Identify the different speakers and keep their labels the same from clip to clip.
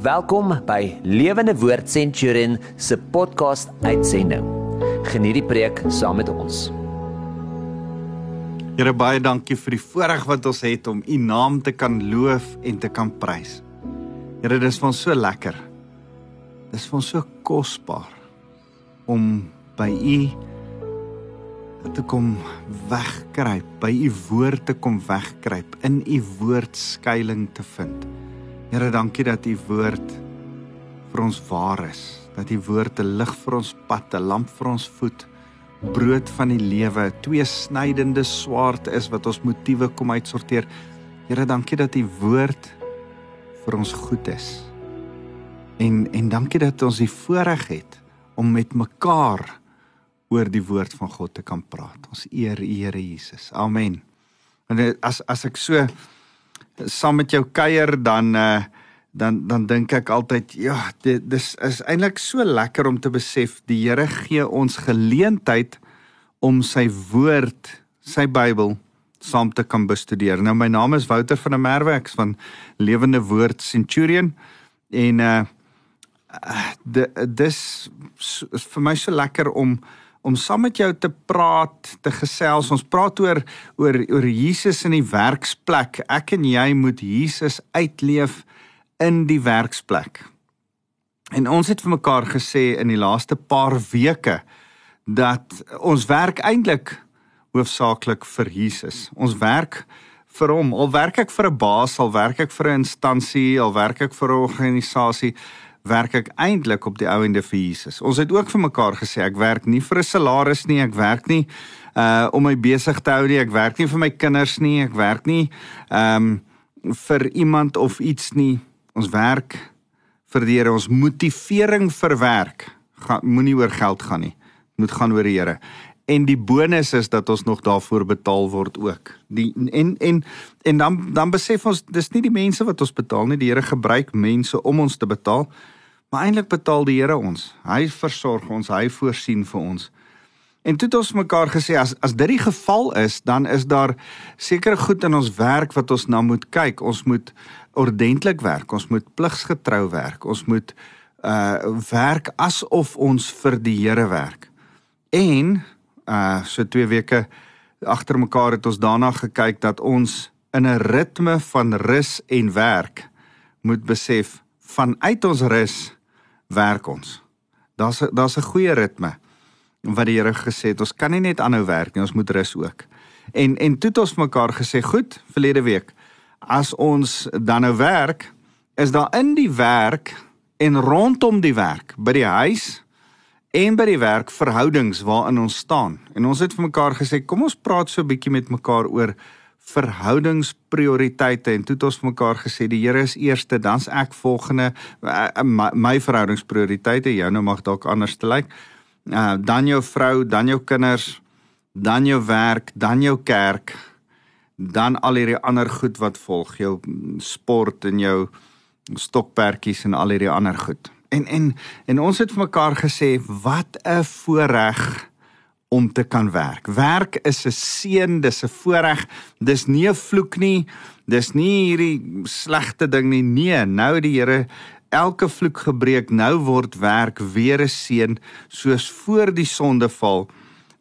Speaker 1: Welkom by Lewende Woord Centurion se podcast uitsending. Geniet die preek saam met ons.
Speaker 2: Here baie dankie vir die voorreg wat ons het om U naam te kan loof en te kan prys. Here, dis vir ons so lekker. Dis vir ons so kosbaar om by U te kom wegkruip, by U woord te kom wegkruip, in U woord skuilings te vind. Here, dankie dat U woord vir ons waar is, dat U woord 'n lig vir ons pad, 'n lamp vir ons voet, brood van die lewe, twee snydende swaard is wat ons motiewe kom uitsorteer. Here, dankie dat U woord vir ons goed is. En en dankie dat ons die voorreg het om met mekaar oor die woord van God te kan praat. Ons eer U Here Jesus. Amen. En as as ek so saam met jou kuier dan uh, dan dan dink ek altyd ja, dit dis is eintlik so lekker om te besef die Here gee ons geleentheid om sy woord, sy Bybel saam te kan bestudeer. Nou my naam is Wouter van der Merwe, ek's van Lewende Woord Centurion en uh dis is vir my so lekker om om saam met jou te praat, te gesels. Ons praat oor oor oor Jesus in die werksplek. Ek en jy moet Jesus uitleef in die werksplek. En ons het vir mekaar gesê in die laaste paar weke dat ons werk eintlik hoofsaaklik vir Jesus. Ons werk vir hom. Al werk ek vir 'n baas, al werk ek vir 'n instansie, al werk ek vir 'n organisasie, werk ek eintlik op die ou ende vir Jesus. Ons het ook vir mekaar gesê ek werk nie vir 'n salaris nie, ek werk nie uh om my besig te hou nie, ek werk nie vir my kinders nie, ek werk nie um vir iemand of iets nie. Ons werk vir die Here. Ons motivering vir werk moenie oor geld gaan nie. Moet gaan oor die Here. En die bonus is dat ons nog daarvoor betaal word ook. Die en en en dan dan besef ons dis nie die mense wat ons betaal nie. Die Here gebruik mense om ons te betaal. Maar eintlik betaal die Here ons. Hy versorg ons, hy voorsien vir ons. En toe het ons mekaar gesê as as dit die geval is, dan is daar sekere goed in ons werk wat ons na moet kyk. Ons moet ordentlik werk, ons moet pligsgetrou werk. Ons moet uh werk asof ons vir die Here werk. En uh so 2 weke agter mekaar het ons daarna gekyk dat ons in 'n ritme van rus en werk moet besef vanuit ons rus werk ons. Daar's daar's 'n goeie ritme wat die Here gesê het, ons kan nie net aanhou werk nie, ons moet rus ook. En en toe het ons mekaar gesê, goed, verlede week, as ons dan nou werk, is daar in die werk en rondom die werk, by die huis en by die werk verhoudings waarin ons staan. En ons het vir mekaar gesê, kom ons praat so 'n bietjie met mekaar oor verhoudingsprioriteite en toe het ons vir mekaar gesê die Here is eerste, dan's ek volgende my, my verhoudingsprioriteite, jou nou mag dalk anders te lyk. Uh dan jou vrou, dan jou kinders, dan jou werk, dan jou kerk, dan al hierdie ander goed wat volg, jou sport en jou stokperdjies en al hierdie ander goed. En en en ons het vir mekaar gesê wat 'n voorreg om te kan werk. Werk is 'n seën, dis 'n voorreg. Dis nie 'n vloek nie. Dis nie hierdie slegte ding nie. Nee, nou die Here elke vloek gebreek. Nou word werk weer 'n seën soos voor die sondeval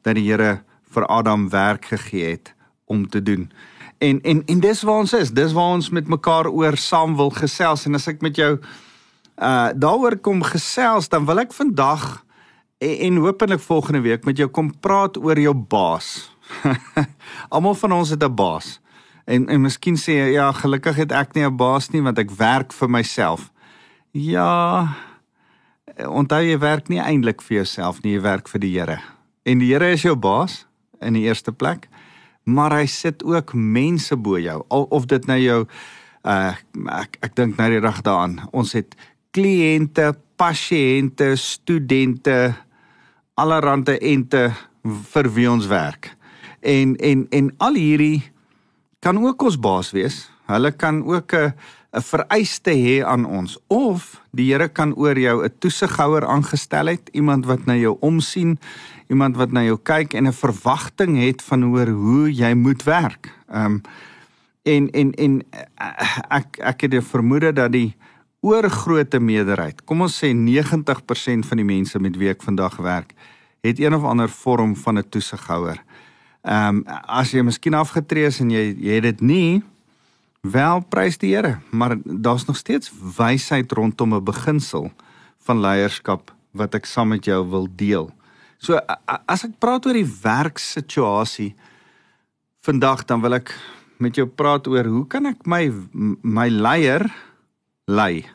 Speaker 2: dat die Here vir Adam werk gegee het om te doen. En en en dis waar ons is. Dis waar ons met mekaar oor saam wil gesels en as ek met jou uh daaroor kom gesels, dan wil ek vandag en, en hopelik volgende week met jou kom praat oor jou baas. Almal van ons het 'n baas. En en miskien sê jy ja, gelukkig het ek nie 'n baas nie want ek werk vir myself. Ja. Onthou jy werk nie eintlik vir jouself nie, jy werk vir die Here. En die Here is jou baas in die eerste plek, maar hy sit ook mense bo jou. Al of dit nou jou uh ek ek dink nou die reg daaraan. Ons het kliënte, pasiënte, studente, allerhande ente vir wie ons werk. En en en al hierdie kan ook ons baas wees. Hulle kan ook 'n 'n vereiste hê aan ons of die Here kan oor jou 'n toesighouer aangestel het, iemand wat na jou omsien, iemand wat na jou kyk en 'n verwagting het van oor hoe jy moet werk. Ehm um, en en en ek ek het die vermoede dat die oorgrootste meerderheid, kom ons sê 90% van die mense met wie ek vandag werk, het een of ander vorm van 'n toesighouer. Ehm um, as jy miskien afgetree is en jy jy het dit nie, wel prys die Here, maar daar's nog steeds wysheid rondom 'n beginsel van leierskap wat ek saam met jou wil deel. So as ek praat oor die werksituasie vandag dan wil ek met jou praat oor hoe kan ek my my leier lei?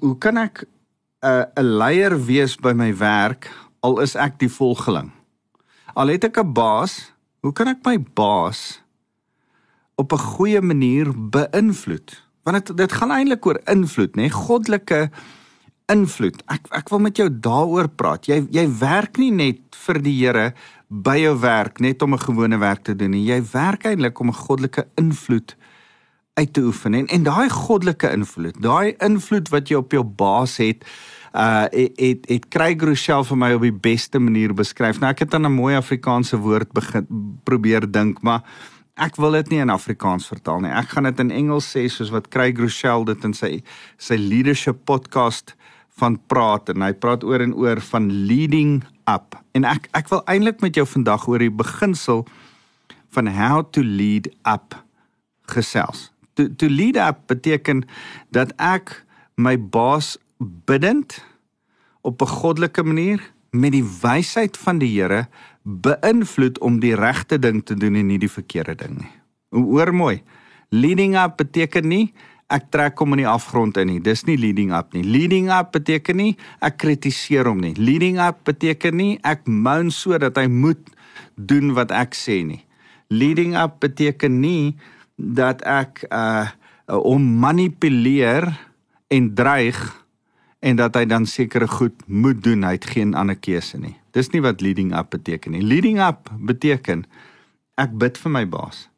Speaker 2: Hoe kan ek 'n uh, 'n leier wees by my werk al is ek die volgeling? Al het ek 'n baas, hoe kan ek my baas op 'n goeie manier beïnvloed? Want dit dit gaan eintlik oor invloed, nê? Nee? Goddelike invloed. Ek ek wil met jou daaroor praat. Jy jy werk nie net vir die Here by jou werk net om 'n gewone werk te doen nie. Jy werk eintlik om 'n goddelike invloed uit te oefen. En en daai goddelike invloed, daai invloed wat jy op jou baas het, uh het het, het Craig Rochelle vir my op die beste manier beskryf. Nou ek het aan 'n mooi Afrikaanse woord begin probeer dink, maar ek wil dit nie in Afrikaans vertaal nie. Ek gaan dit in Engels sê soos wat Craig Rochelle dit in sy sy leadership podcast van praat en hy praat oor en oor van leading up. En ek ek wil eintlik met jou vandag oor die beginsel van how to lead up gesels. To to lead up beteken dat ek my baas bidend op 'n goddelike manier met die wysheid van die Here beïnvloed om die regte ding te doen en nie die verkeerde ding nie. Hoor mooi. Leading up beteken nie ek trek hom in die afgrond in nie. Dis nie leading up nie. Leading up beteken nie ek kritiseer hom nie. Leading up beteken nie ek moun sodat hy moet doen wat ek sê nie. Leading up beteken nie dat ek uh hom manipuleer en dreig en dat hy dan sekere goed moet doen. Hy het geen ander keuse nie. Dis nie wat leading up beteken nie. Leading up beteken ek bid vir my baas.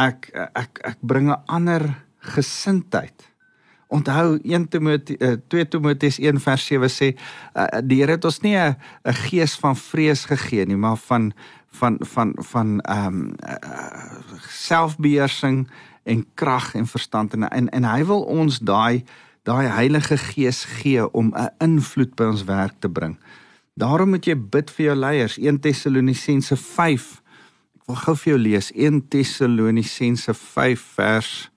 Speaker 2: Ek ek ek bring 'n ander gesindheid. Onthou 1 Timoteus uh, 2 Timoteus 1 vers 7 sê uh, die Here het ons nie 'n gees van vrees gegee nie, maar van van van van ehm um, uh, selfbeheersing en krag en verstand en, en en hy wil ons daai daai Heilige Gees gee om 'n invloed by ons werk te bring. Daarom moet jy bid vir jou leiers. 1 Tessalonisense 5. Ek wil gou vir jou lees 1 Tessalonisense 5 vers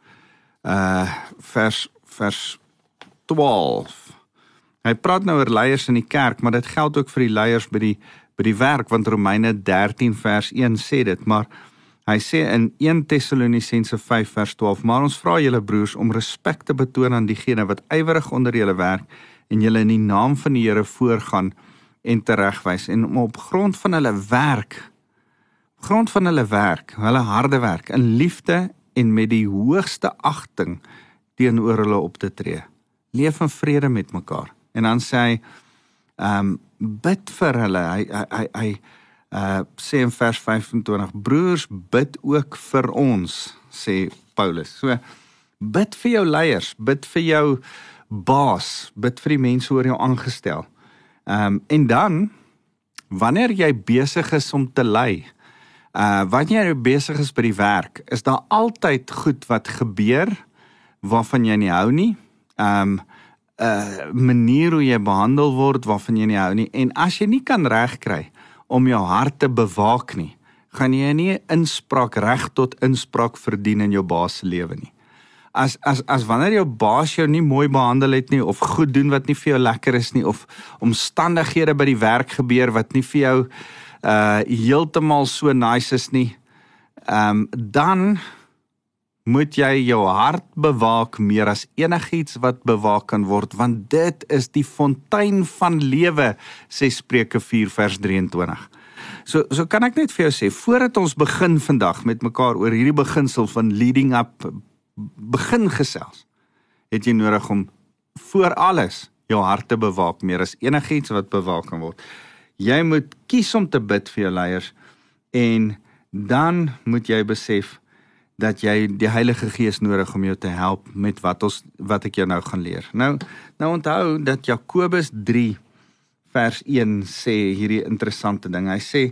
Speaker 2: uh vers vers 12. Hy praat nou oor leiers in die kerk, maar dit geld ook vir die leiers by die by die werk want Romeine 13 vers 1 sê dit, maar hy sê in 1 Tessalonisense 5 vers 12, maar ons vra julle broers om respek te betoon aan diegene wat ywerig onder julle werk en julle in die naam van die Here voorgaan en teregwys en om op grond van hulle werk grond van hulle werk, hulle harde werk in liefde en met die hoogste agting teenoor hulle op te tree. Leef in vrede met mekaar. En dan sê hy ehm um, bid vir hulle. Hy hy hy, hy uh sê in vers 25 broers bid ook vir ons sê Paulus. So bid vir jou leiers, bid vir jou baas, bid vir die mense oor jou aangestel. Ehm um, en dan wanneer jy besig is om te lei, Uh wanneer jy besig is by die werk, is daar altyd goed wat gebeur waarvan jy nie hou nie. Um 'n uh, manier hoe jy behandel word waarvan jy nie hou nie en as jy nie kan regkry om jou hart te bewaak nie, gaan jy nie inspraak reg tot inspraak verdien in jou baas se lewe nie. As as as wanneer jou baas jou nie mooi behandel het nie of goed doen wat nie vir jou lekker is nie of omstandighede by die werk gebeur wat nie vir jou uh heeltemal so nice is nie. Ehm um, dan moet jy jou hart bewaak meer as enigiets wat bewaak kan word want dit is die fontein van lewe sê Spreuke 4 vers 23. So so kan ek net vir jou sê voordat ons begin vandag met mekaar oor hierdie beginsel van leading up begin gesels het jy nodig om voor alles jou hart te bewaak meer as enigiets wat bewaak kan word jy moet kies om te bid vir jou leiers en dan moet jy besef dat jy die Heilige Gees nodig om jou te help met wat ons wat ek jou nou gaan leer. Nou nou onthou dat Jakobus 3 vers 1 sê hierdie interessante ding. Hy sê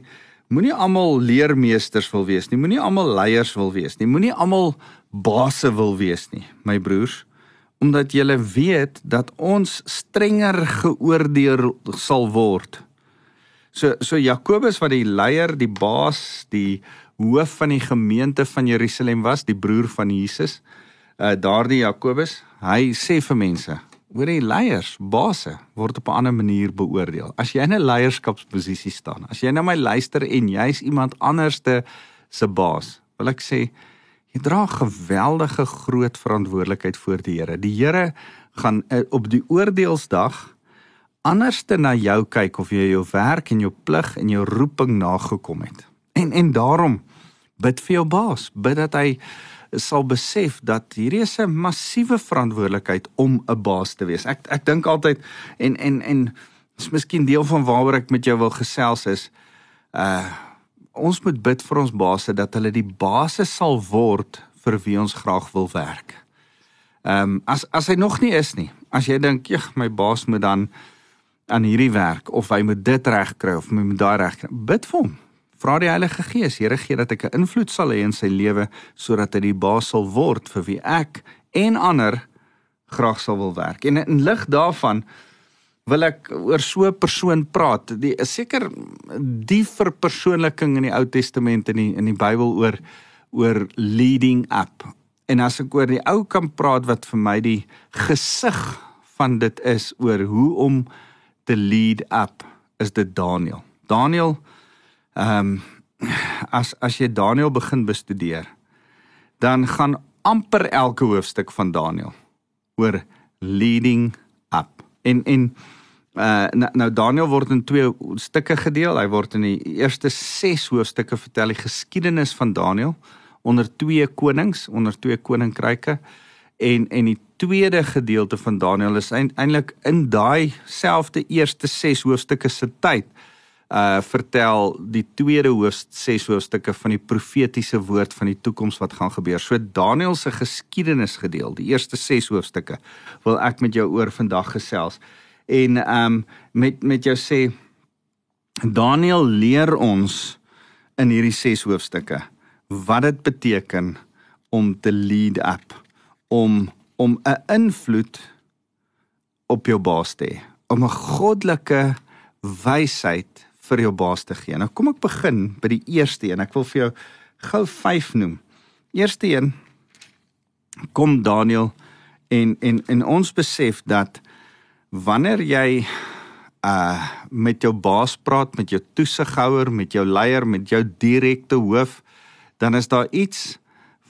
Speaker 2: moenie almal leermeesters wil wees nie. Moenie almal leiers wil wees nie. Moenie almal baase wil wees nie, my broers. omdat jy weet dat ons strenger geoordeel sal word. So so Jakobus wat die leier, die baas, die hoof van die gemeente van Jerusalem was, die broer van Jesus, uh daardie Jakobus, hy sê vir mense, hoor die leiers, baase word op 'n ander manier beoordeel. As jy in 'n leierskapsposisie staan, as jy na my luister en jy's iemand anderste se baas, wil ek sê jy dra geweldige groot verantwoordelikheid voor die Here. Die Here gaan uh, op die oordeelsdag anderste na jou kyk of jy jou werk en jou plig en jou roeping nagekom het. En en daarom bid vir jou baas, bid dat hy sal besef dat hierdie is 'n massiewe verantwoordelikheid om 'n baas te wees. Ek ek dink altyd en en en dis miskien deel van waaroor ek met jou wil gesels is uh ons moet bid vir ons baase dat hulle die basis sal word vir wie ons graag wil werk. Ehm um, as as hy nog nie is nie. As jy dink, "Jeg, my baas moet dan aan hierdie werk of hy moet dit regkry of hy moet daai regkry." Bid vir hom. Vra die Heilige Gees, Here gee dat ek 'n invloed sal hê in sy lewe sodat hy die baas sal word vir wie ek en ander graag sal wil werk. En in lig daarvan wil ek oor so 'n persoon praat. Die is seker die verpersoonliking in die Ou Testament in die die Bybel oor oor leading up. En as ek oor die ou kan praat wat vir my die gesig van dit is oor hoe om te lead up is dit Daniel. Daniel Ehm um, as as jy Daniël begin bestudeer, dan gaan amper elke hoofstuk van Daniël oor leading up. En en uh nou, Daniël word in twee stukke gedeel. Hy word in die eerste 6 hoofstukke vertel die geskiedenis van Daniël onder twee konings, onder twee koninkryke. En en die tweede gedeelte van Daniël is eintlik in daai selfde eerste 6 hoofstukke se tyd uh vertel die tweede hoof 6 hoofstukke van die profetiese woord van die toekoms wat gaan gebeur. So Daniël se geskiedenis gedeel, die eerste 6 hoofstukke wil ek met jou oor vandag gesels. En um met met jou sê Daniël leer ons in hierdie 6 hoofstukke wat dit beteken om te lead up, om om 'n invloed op jou baas te hê, om 'n goddelike wysheid vir jou baas te gee. Nou kom ek begin by die eerste een. Ek wil vir jou gou 5 noem. Eerste een kom Daniel en en en ons besef dat wanneer jy uh met jou baas praat, met jou toesighouer, met jou leier, met jou direkte hoof, dan is daar iets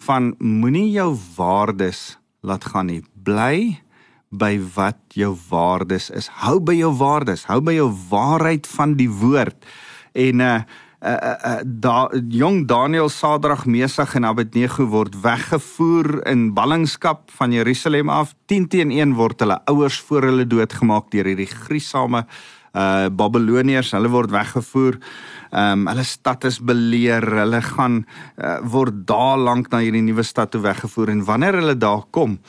Speaker 2: van moenie jou waardes laat gaan nie. Bly by wat jou waardes is. Hou by jou waardes, hou by jou waarheid van die woord. En uh uh uh da jong Daniel Sadrag Mesig en Abednego word weggevoer in ballingskap van Jerusalem af 10 teen 1 word hulle ouers voor hulle doodgemaak deur hierdie griesame uh Babiloniërs hulle word weggevoer. Ehm um, hulle stad is beleer. Hulle gaan uh, word daar lank na hierdie nuwe stad toe weggevoer en wanneer hulle daar kom,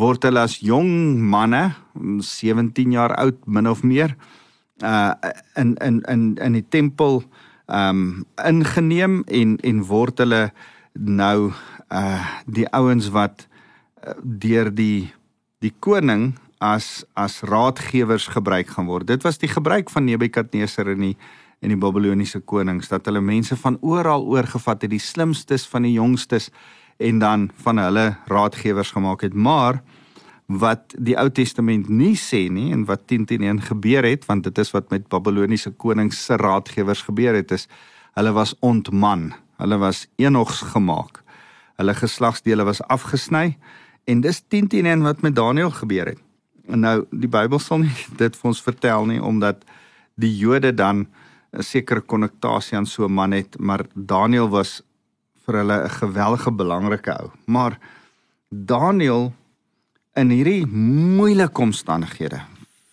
Speaker 2: word hulle as jong manne 17 jaar oud min of meer uh in in in in die tempel um ingeneem en en word hulle nou uh die ouens wat uh, deur die die koning as as raadgewers gebruik gaan word. Dit was die gebruik van Nebukadneser in die in die Babiloniese konings dat hulle mense van oral oorgevat het, die slimstes van die jongstes en dan van hulle raadgewers gemaak het. Maar wat die Ou Testament nie sê nie en wat 10:10 gebeur het, want dit is wat met Babiloniese konings se raadgewers gebeur het, is hulle was ontman. Hulle was enogs gemaak. Hulle geslagsdele was afgesny en dis 10:10 wat met Daniël gebeur het. En nou die Bybel sal nie dit vir ons vertel nie omdat die Jode dan 'n sekere konnektasie aan so 'n man het, maar Daniël was vir hulle 'n geweldige belangrike ou. Maar Daniël in hierdie moeilike omstandighede,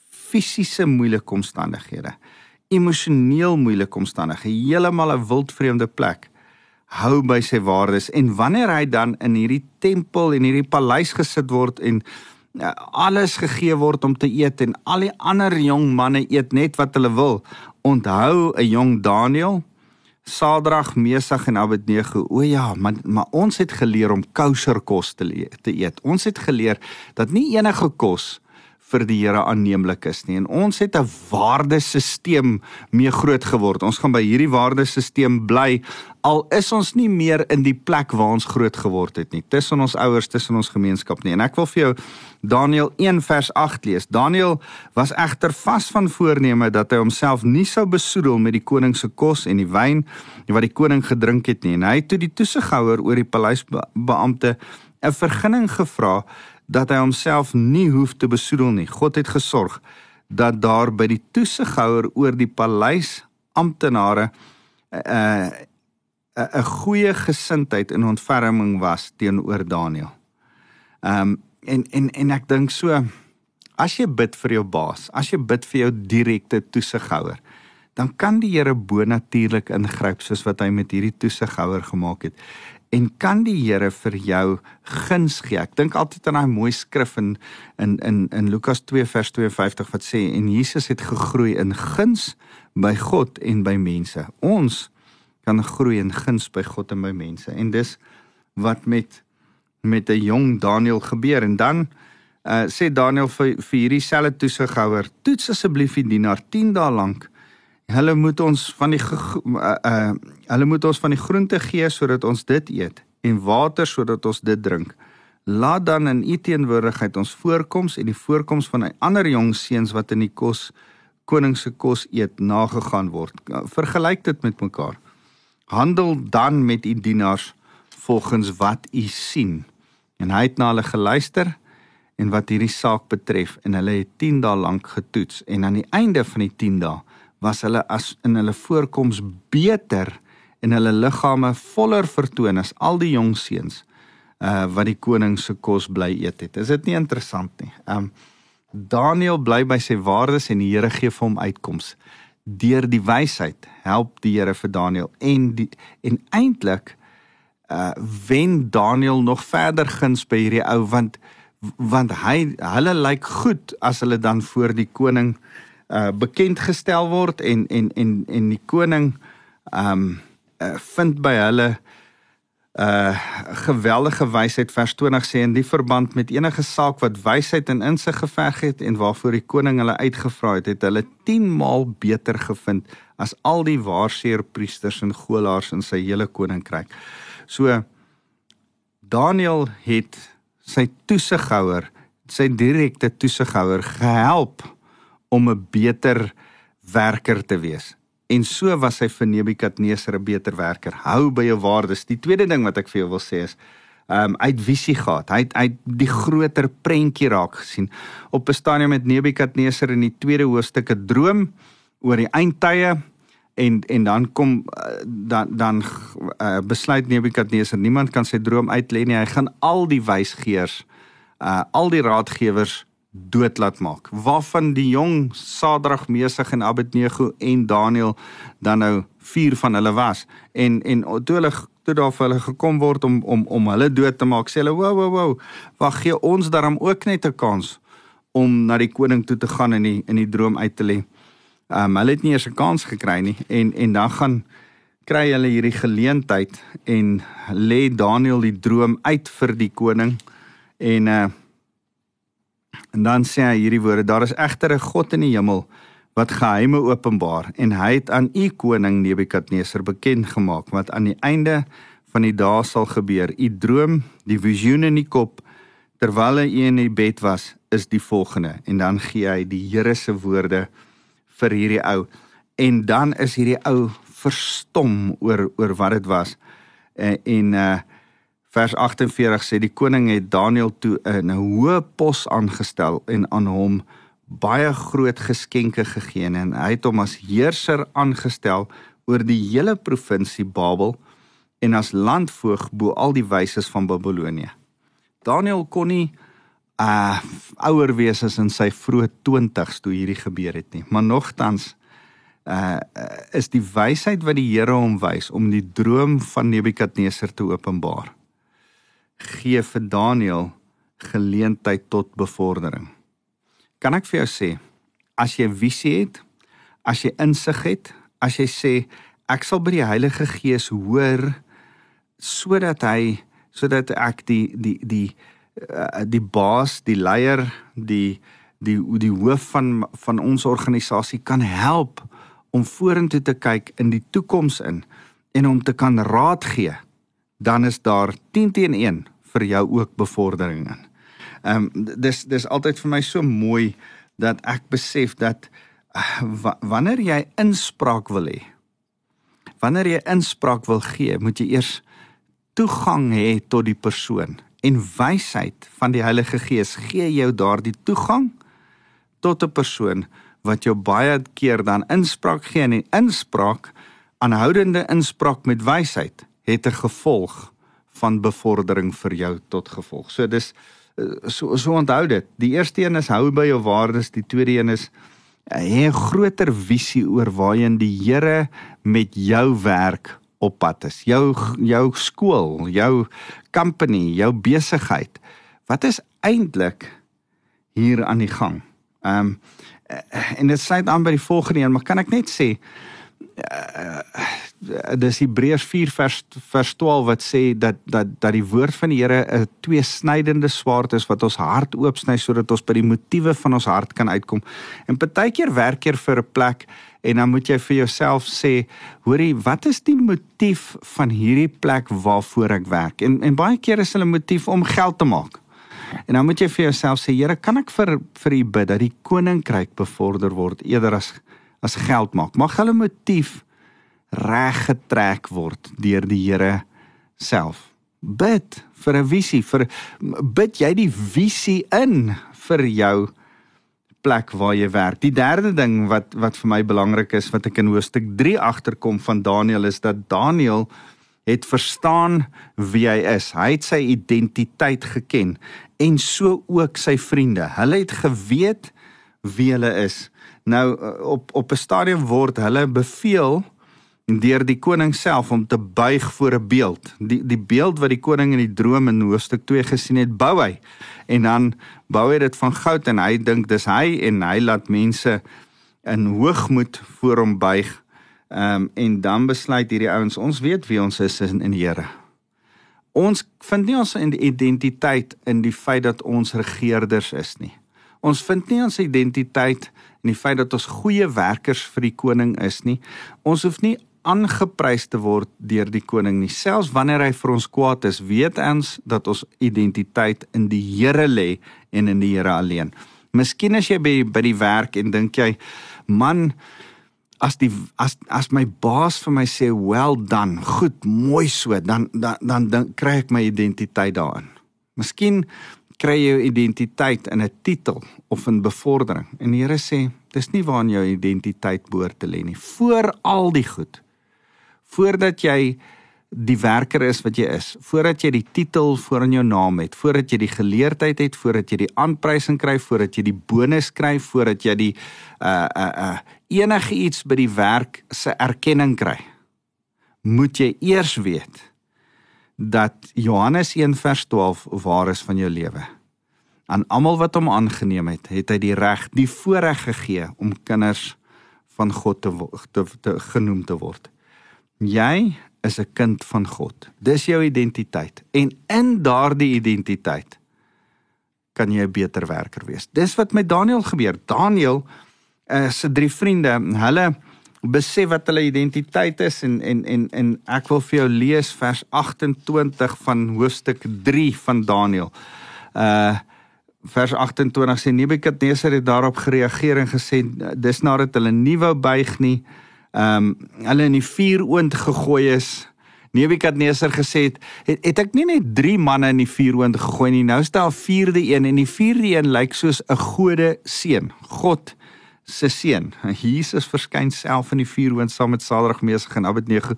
Speaker 2: fisiese moeilike omstandighede, emosioneel moeilike omstandighede, heeltemal 'n wildvreemde plek, hou by sy waardes en wanneer hy dan in hierdie tempel en hierdie paleis gesit word en ja, alles gegee word om te eet en al die ander jong manne eet net wat hulle wil, onthou 'n jong Daniel Sadrag, Mesach en Abednego. O ja, maar maar ons het geleer om kosher kos te, te eet. Ons het geleer dat nie enige kos vir die Here aanneemlik is nie. En ons het 'n waardesisteem mee groot geword. Ons gaan by hierdie waardesisteem bly al is ons nie meer in die plek waar ons groot geword het nie. Tussen ons ouers, tussen ons gemeenskap nie. En ek wil vir jou Daniël 1 vers 8 lees. Daniël was egter vas van voorneme dat hy homself nie sou besoedel met die koning se kos en die wyn wat die koning gedrink het nie. En hy het toe die toesighouer oor die paleisbeampte 'n vergunning gevra dat hy homself nie hoef te besoedel nie. God het gesorg dat daar by die toesighouer oor die paleis amptenare 'n uh, 'n uh, goeie gesindheid en ontferming was teenoor Daniël. Ehm um, en en en ek dink so as jy bid vir jou baas, as jy bid vir jou direkte toesighouer, dan kan die Here bo-natuurlik ingryp soos wat hy met hierdie toesighouer gemaak het en kan die Here vir jou guns gee. Ek dink altyd aan daai mooi skrif in in in in Lukas 2 vers 52 wat sê en Jesus het gegroei in guns by God en by mense. Ons kan groei in guns by God en by mense. En dis wat met met 'n jong Daniel gebeur en dan uh, sê Daniel vir vir hierdie selfe toesighouer, toets asseblief die dienaar 10 dae lank Hulle moet ons van die uh, uh hulle moet ons van die groente gee sodat ons dit eet en water sodat ons dit drink. Laat dan in u teenwoordigheid ons voorkoms en die voorkoms van 'n ander jong seuns wat in die kos koning se kos eet nagegaan word. Vergelyk dit met mekaar. Handel dan met u dienaars volgens wat u sien. En hy het na hulle geluister en wat hierdie saak betref en hulle het 10 dae lank getoets en aan die einde van die 10 dae was hulle as in hulle voorkoms beter en hulle liggame voller vertoon as al die jong seuns uh wat die koning se kos bly eet het. Is dit nie interessant nie? Um Daniel bly by sy waardes en die Here gee vir hom uitkoms. Deur die wysheid help die Here vir Daniel en die en eintlik uh wen Daniel nog verder guns by hierdie ou want want hy hulle lyk goed as hulle dan voor die koning uh bekend gestel word en en en en die koning um uh, vind by hulle uh geweldige wysheid vers 20 sê in die verband met enige saak wat wysheid en insig geverg het en waarvoor die koning hulle uitgevra het het hulle 10 maal beter gevind as al die waarseer priesters en golaars in sy hele koninkryk. So Daniel het sy toesighouer, sy direkte toesighouer gehelp om 'n beter werker te wees. En so was hy vir Nebukadneser 'n beter werker. Hou by jou waardes. Die tweede ding wat ek vir jou wil sê is Um uit visie gehad. Hy het uit die groter prentjie raak gesien. Op 'n stadium met Nebukadneser in die tweede hoofstuk 'n droom oor die eindtye en en dan kom uh, dan dan uh, besluit Nebukadneser niemand kan sy droom uitlê nie. Hy gaan al die wysgeers uh al die raadgewers dood laat maak. Waarvan die jong Sadrag, Mesig en Abednego en Daniël dan nou vier van hulle was en en toe hulle toe daar vir hulle gekom word om om om hulle dood te maak, sê hulle wow wow wow, wag gee ons daarom ook net 'n kans om na die koning toe te gaan en in die in die droom uit te lê. Um hulle het nie eers 'n kans gekry nie en en dan gaan kry hulle hierdie geleentheid en lê Daniël die droom uit vir die koning en uh En dan sê hy hierdie woorde: Daar is egter 'n God in die hemel wat geheime openbaar en hy het aan u koning Nebukadneser bekend gemaak wat aan die einde van die dae sal gebeur. U droom, die visioen in die kop terwyl hy in die bed was, is die volgende. En dan gee hy die Here se woorde vir hierdie ou. En dan is hierdie ou verstom oor oor wat dit was. En en uh Vers 48 sê die koning het Daniël toe 'n hoë pos aangestel en aan hom baie groot geskenke gegee en hy het hom as heerser aangestel oor die hele provinsie Babel en as landvoog bo al die wyses van Babilonie. Daniël kon nie uh ouer wees as in sy vroeë 20s toe hierdie gebeur het nie, maar nogtans uh is die wysheid wat die Here hom wys om die droom van Nebukadneser te openbaar gee vir Daniël geleentheid tot bevordering. Kan ek vir jou sê, as jy visie het, as jy insig het, as jy sê ek sal by die Heilige Gees hoor sodat hy sodat ek die die die uh, die baas, die leier, die die die hoof van van ons organisasie kan help om vorentoe te kyk in die toekoms in en om te kan raad gee. Dan is daar 10 teen 1 vir jou ook bevordering in. Ehm um, dis dis altyd vir my so mooi dat ek besef dat uh, wanneer jy inspraak wil hê wanneer jy inspraak wil gee, moet jy eers toegang hê tot die persoon en wysheid van die Heilige Gees gee jou daardie toegang tot 'n persoon wat jou baie keer dan inspraak gee en die inspraak aanhoudende inspraak met wysheid het 'n gevolg van bevordering vir jou tot gevolg. So dis eh, so so onthou dit. Die eerste een is hou by jou waardes, die tweede een is eh, hê 'n groter visie oor waarheen die Here met jou werk op pad is. Jou jou skool, jou company, jou besigheid. Wat is eintlik hier aan die gang? Ehm um, en dit sluit aan by die volgende een, maar kan ek net sê uh, dis Hebreërs 4 vers vers 12 wat sê dat dat dat die woord van die Here 'n tweesnydende swaard is wat ons hart oopsny sodat ons by die motiewe van ons hart kan uitkom. En partykeer werk jy vir 'n plek en dan moet jy vir jouself sê, hoorie, wat is die motief van hierdie plek waarvoor ek werk? En en baie keer is hulle motief om geld te maak. En dan moet jy vir jouself sê, Here, kan ek vir vir U bid dat die koninkryk bevorder word eerder as as geld maak? Mag hulle motief reg getrek word deur die Here self. Bid vir 'n visie, vir bid jy die visie in vir jou plek waar jy werk. Die derde ding wat wat vir my belangrik is wat ek in hoofstuk 3 agterkom van Daniël is dat Daniël het verstaan wie hy is. Hy het sy identiteit geken en so ook sy vriende. Hulle het geweet wie hulle is. Nou op op 'n stadium word hulle beveel deur die koning self om te buig voor 'n beeld. Die die beeld wat die koning in die droom in hoofstuk 2 gesien het, bou hy. En dan bou hy dit van goud en hy dink dis hy en hy laat mense in hoogmoed voor hom buig. Ehm um, en dan besluit hierdie ouens, ons weet wie ons is in, in die Here. Ons vind nie ons identiteit in die feit dat ons regerders is nie. Ons vind nie ons identiteit in die feit dat ons goeie werkers vir die koning is nie. Ons hoef nie aangeprys te word deur die koning nie. Selfs wanneer hy vir ons kwaad is, weet ons dat ons identiteit in die Here lê en in die Here alleen. Miskien as jy by by die werk en dink jy, man, as die as as my baas vir my sê, "Well done, goed, mooi so," dan dan dan, dan kry ek my identiteit daarin. Miskien kry jy identiteit in 'n titel of in bevordering. En die Here sê, dis nie waar jou identiteit behoort te lê nie. Voor al die goed voordat jy die werker is wat jy is, voordat jy die titel voor in jou naam het, voordat jy die geleerdheid het, voordat jy die aanprysing kry, voordat jy die bonus kry, voordat jy die uh uh uh enige iets by die werk se erkenning kry, moet jy eers weet dat Johannes 1 vers 12 waar is van jou lewe. Aan almal wat hom aangeneem het, het hy die reg, die voorreg gegee om kinders van God te, te, te genoem te word. Jy is 'n kind van God. Dis jou identiteit. En in daardie identiteit kan jy 'n beter werker wees. Dis wat met Daniël gebeur. Daniël uh, se drie vriende, hulle besef wat hulle identiteit is en en en en ek wil vir jou lees vers 28 van hoofstuk 3 van Daniël. Uh vers 28 sê Nebukadnesar het daarop gereageer en gesê dis nadat hulle nie wou buig nie ehm um, hulle in die vuur oond gegooi is. Nebukadneser gesê het, het het ek nie net 3 manne in die vuur oond gegooi nie. Nou staan 'n vierde een en die vierde een lyk soos 'n gode seun. God se seun. Jesus verskyn self in die vuur oond saam met Sadrag, Mesach en Abednego.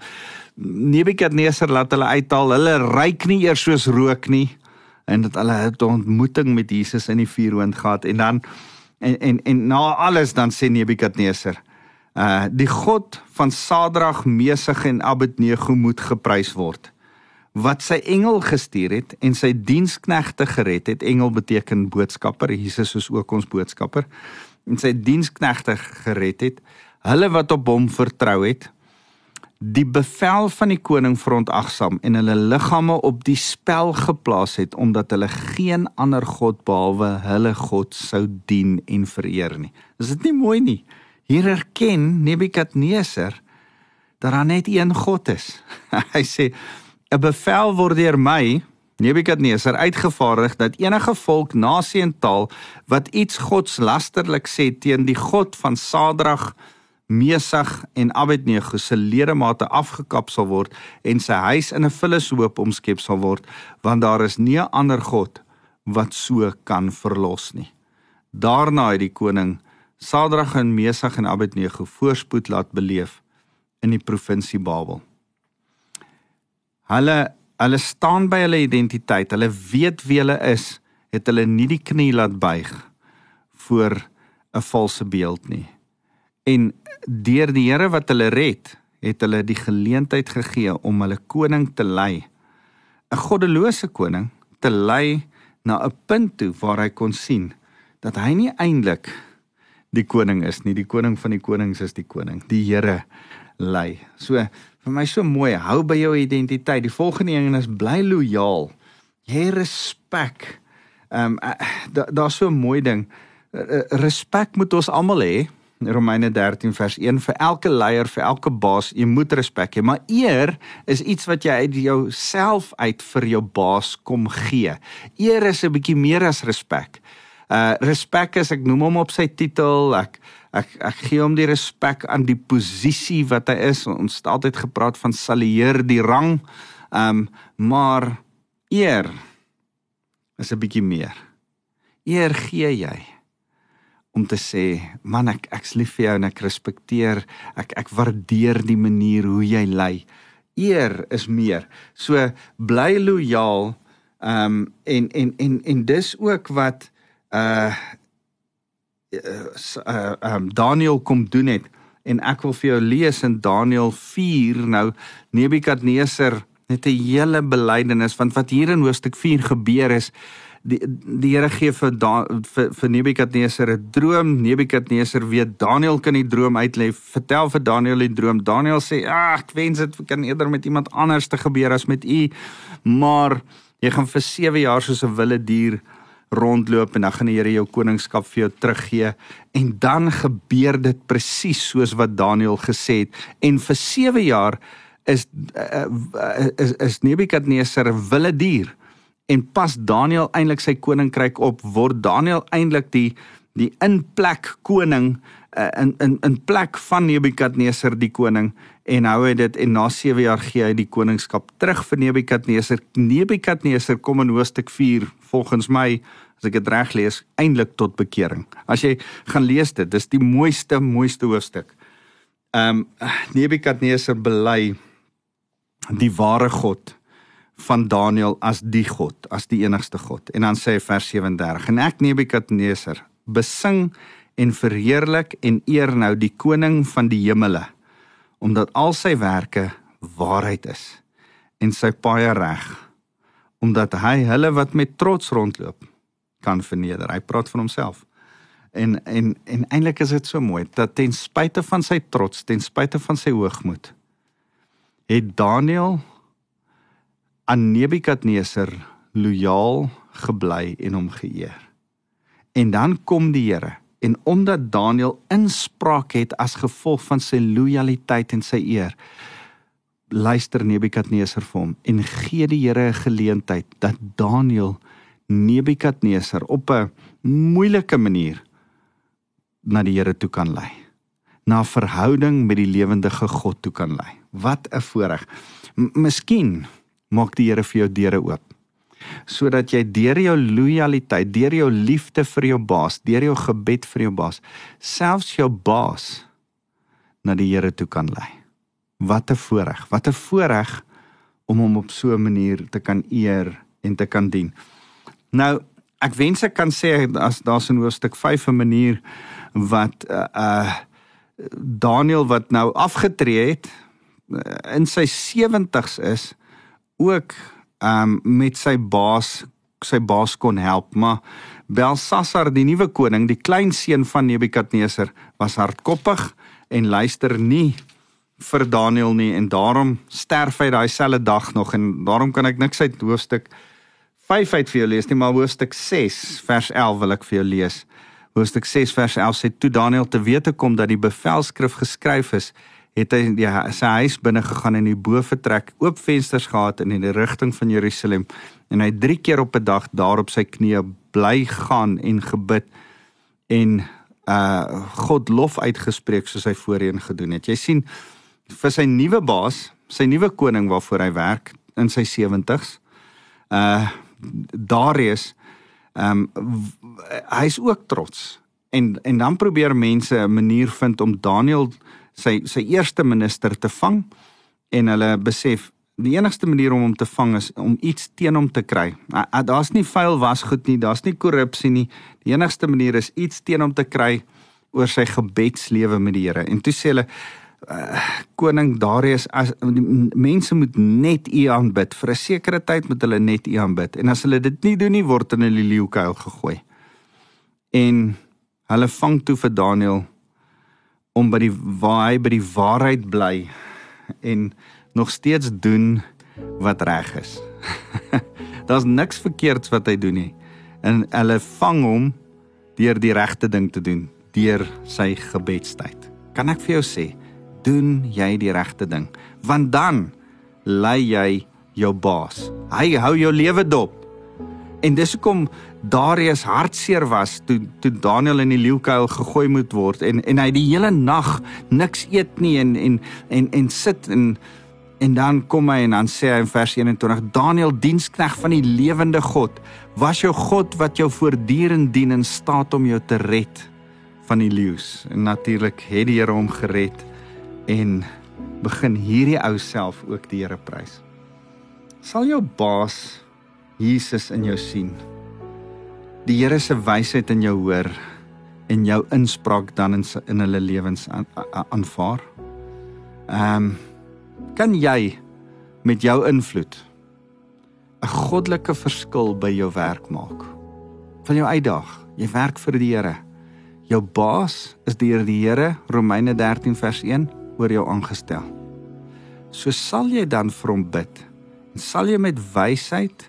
Speaker 2: Nebukadneser laat hulle uithaal. Hulle ryk nie eers soos rook nie en dat hulle 'n ontmoeting met Jesus in die vuur oond gehad en dan en en en na alles dan sê Nebukadneser Uh die God van Sadrag, Mesig en Abednego moet geprys word. Wat sy engel gestuur het en sy diensknegte gered het. Engel beteken boodskapper. Jesus is ook ons boodskapper. En sy diensknegte gered het. Hulle wat op hom vertrou het. die bevel van die koning verontagsaam en hulle liggame op die spel geplaas het omdat hulle geen ander god behalwe hulle God sou dien en vereer nie. Is dit nie mooi nie? Hier erken Nebukadneser dat daar net een God is. Hy sê 'n bevel word deur my Nebukadneser uitgevaardig dat enige volk, nasie en taal wat iets godslasterlik sê teen die God van Sadrag Mesag en Abednego se ledemate afgekap sal word en sy huis in 'n vullishoop omskep sal word want daar is nie 'n ander god wat so kan verlos nie. Daarna het die koning Sadrag en Mesag en Abednego voorspoed laat beleef in die provinsie Babel. Hulle hulle staan by hulle identiteit, hulle weet wie hulle is, het hulle nie die knie laat buig voor 'n valse beeld nie. En deur die Here wat hulle red, het hulle die geleentheid gegee om hulle koning te lei. 'n Goddelose koning te lei na 'n punt toe waar hy kon sien dat hy nie eintlik die koning is nie. Die koning van die konings is die koning. Die Here lei. So vir my so mooi, hou by jou identiteit. Die volgende een is bly lojaal. Jy respek. Ehm um, daar's da so 'n mooi ding. Respek moet ons almal hê. Romeine 13 vers 1 vir elke leier, vir elke baas, jy moet respek hê, maar eer is iets wat jy uit jouself uit vir jou baas kom gee. Eer is 'n bietjie meer as respek. Uh respek is ek noem hom op sy titel, ek ek ek gee hom die respek aan die posisie wat hy is. Ons het altyd gepraat van salieer die rang. Um maar eer is 'n bietjie meer. Eer gee jy om te sê man ek ek's lief vir jou en ek respekteer ek ek waardeer die manier hoe jy lei eer is meer so bly lojaal ehm um, en en en en dis ook wat uh uh um Daniel kom doen het en ek wil vir jou lees in Daniel 4 nou Nebukadneser net 'n hele belydenis want wat hier in hoofstuk 4 gebeur is die die Here gee vir da, vir, vir Nebukadneser 'n droom. Nebukadneser weet Daniel kan die droom uitlê. Vertel vir Daniel die droom. Daniel sê: "Ag, ek wens dit kan eerder met iemand anders te gebeur as met u." Maar jy gaan vir 7 jaar soos 'n wilde dier rondloop en dan gaan die Here jou koningskap vir jou teruggee. En dan gebeur dit presies soos wat Daniel gesê het. En vir 7 jaar is uh, uh, is, is Nebukadneser 'n wilde dier. En pas Daniel eintlik sy koninkryk op word Daniel eintlik die die inplek koning in in in plek van Nebukadneser die koning. En hou hy dit en na 7 jaar gee hy die koningskap terug vir Nebukadneser. Nebukadneser kom in hoofstuk 4 volgens my as ek dit reg lees eintlik tot bekering as jy gaan lees dit dis die mooiste mooiste hoofstuk ehm um, Nebukadneser bely die ware God van Daniel as die God, as die enigste God. En dan sê vers 37: En ek Nebukadneser besing en verheerlik en eer nou die koning van die hemele, omdat al sy werke waarheid is en sy paaie reg, omdat hy hulle wat met trots rondloop kan verneder. Hy praat van homself. En en en eintlik is dit so mooi dat ten spyte van sy trots, ten spyte van sy hoogmoed, het Daniel aan Nebukadneser lojaal gebly en hom geëer. En dan kom die Here en omdat Daniël inspraak het as gevolg van sy lojaliteit en sy eer, luister Nebukadneser vir hom en gee die Here 'n geleentheid dat Daniël Nebukadneser op 'n moeilike manier na die Here toe kan lei. Na verhouding met die lewendige God toe kan lei. Wat 'n voorreg. Miskien maak die Here vir jou deure oop. Sodat jy deur jou lojaliteit, deur jou liefde vir jou baas, deur jou gebed vir jou baas, selfs jou baas na die Here toe kan lei. Wat 'n voorreg, wat 'n voorreg om hom op so 'n manier te kan eer en te kan dien. Nou, ek wens ek kan sê as daar's in hoofstuk 5 'n manier wat uh, uh Daniel wat nou afgetree het uh, in sy 70's is ook um met sy baas sy baas kon help maar Belsasar die nuwe koning die kleinseun van Nebukadneser was hardkoppig en luister nie vir Daniël nie en daarom sterf hy daai selfde dag nog en daarom kan ek niks uit hoofstuk 5 uit vir jou lees nie, maar hoofstuk 6 vers 11 wil ek vir jou lees. Hoofstuk 6 vers 11 sê toe Daniël te wete kom dat die bevelskrif geskryf is, het hy die, sy huis binne gegaan en in die bovertrek oop vensters gehad in die rigting van Jerusalem en hy drie keer op 'n dag daar op sy knieë bly gaan en gebid en uh God lof uitgespreek soos hy voorheen gedoen het. Jy sien vir sy nuwe baas, sy nuwe koning waarvoor hy werk in sy 70s. Uh Darius ehm um, hy's ook trots. En en dan probeer mense 'n manier vind om Daniel sy sy eerste minister te vang en hulle besef die enigste manier om hom te vang is om iets teen hom te kry. Daar's nie vuil wasgoed nie, daar's nie korrupsie nie. Die enigste manier is iets teen hom te kry oor sy gebedslewe met die Here. En toe sê hulle uh, koning Darius as mense moet net U aanbid vir 'n sekere tyd moet hulle net U aanbid. En as hulle dit nie doen nie word hulle in die leeukuil gegooi. En hulle vang toe vir Daniel om by die waar hy by die waarheid bly en nog steeds doen wat reg is. Daar's niks verkeerds wat hy doen nie. En hulle vang hom deur die regte ding te doen, deur sy gebedstyd. Kan ek vir jou sê, doen jy die regte ding, want dan lei jy jou baas. Hy hou jou lewe dop. En dis hoekom Darius hartseer was toe toe Daniel in die leeukuil gegooi moet word en en hy die hele nag niks eet nie en en en en sit en en dan kom hy en dan sê hy in vers 21 Daniel dienskneg van die lewende God was jou God wat jou voortdurend dien en staat om jou te red van die leeu's en natuurlik het die Here hom gered en begin hierdie ou self ook die Here prys sal jou baas Jesus in jou sien. Die Here se wysheid in jou hoor en jou inspraak dan in in hulle lewens aanvaar. Ehm um, kan jy met jou invloed 'n goddelike verskil by jou werk maak? Van jou uitdaag, jy werk vir die Here. Jou baas is deur die Here Romeine 13 vers 1 oor jou aangestel. So sal jy dan vir hom bid en sal jy met wysheid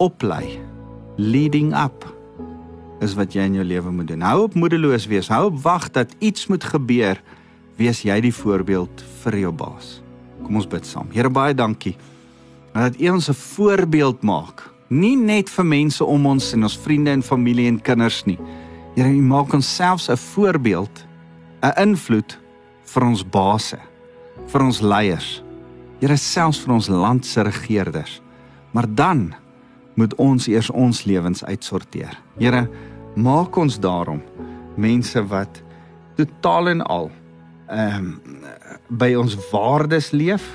Speaker 2: oplei. Leading up is wat jy in jou lewe moet doen. Hou op moedeloos wees. Hou op wag dat iets moet gebeur. Wees jy die voorbeeld vir jou baas. Kom ons bid saam. Here baie dankie dat U ons 'n voorbeeld maak. Nie net vir mense om ons en ons vriende en familie en kinders nie. Here, U maak ons selfs 'n voorbeeld, 'n invloed vir ons baase, vir ons leiers. Here selfs vir ons land se regerders. Maar dan moet ons eers ons lewens uitsorteer. Here, maak ons daarom mense wat totaal en al ehm um, by ons waardes leef.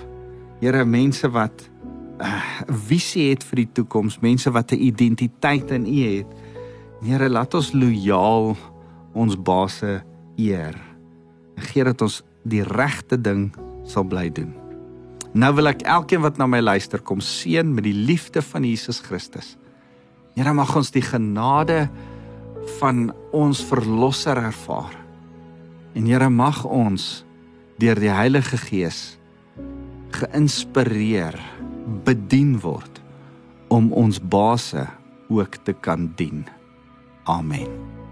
Speaker 2: Here, mense wat 'n uh, visie het vir die toekoms, mense wat 'n identiteit in U het. Here, laat ons lojaal ons baase eer. Gee dat ons die regte ding sal bly doen. Nou wil ek elkeen wat na my luister kom seën met die liefde van Jesus Christus. Here mag ons die genade van ons verlosser ervaar. En Here mag ons deur die Heilige Gees geïnspireer, bedien word om ons baase ook te kan dien. Amen.